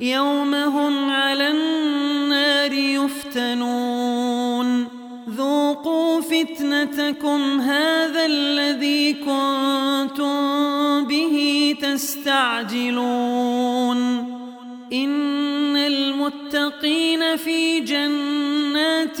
يوم هم على النار يفتنون. ذوقوا فتنتكم هذا الذي كنتم به تستعجلون. إن المتقين في جنات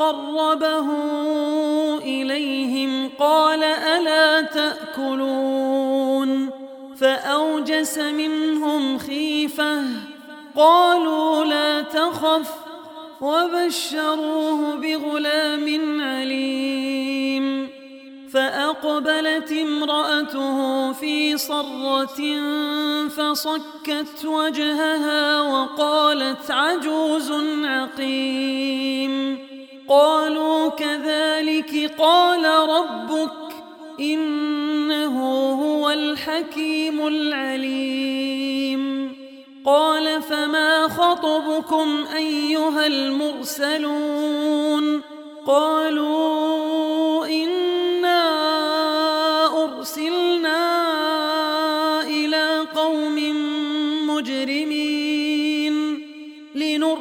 فقربه إليهم قال ألا تأكلون فأوجس منهم خيفة قالوا لا تخف وبشروه بغلام عليم فأقبلت امرأته في صرة فصكت وجهها وقالت عجوز عقيم قالوا كذلك قال ربك إنه هو الحكيم العليم. قال فما خطبكم أيها المرسلون؟ قالوا إنا أرسلنا إلى قوم مجرمين.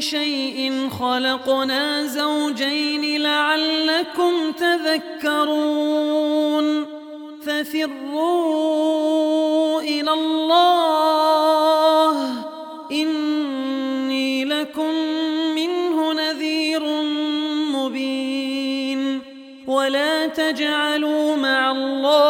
شيء خلقنا زوجين لعلكم تذكرون. ففروا إلى الله. إني لكم منه نذير مبين. ولا تجعلوا مع الله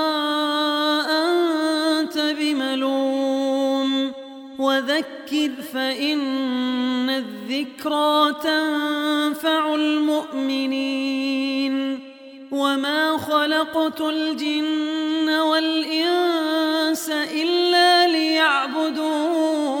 وذكر فإن الذكرى تنفع المؤمنين وما خلقت الجن والإنس إلا ليعبدون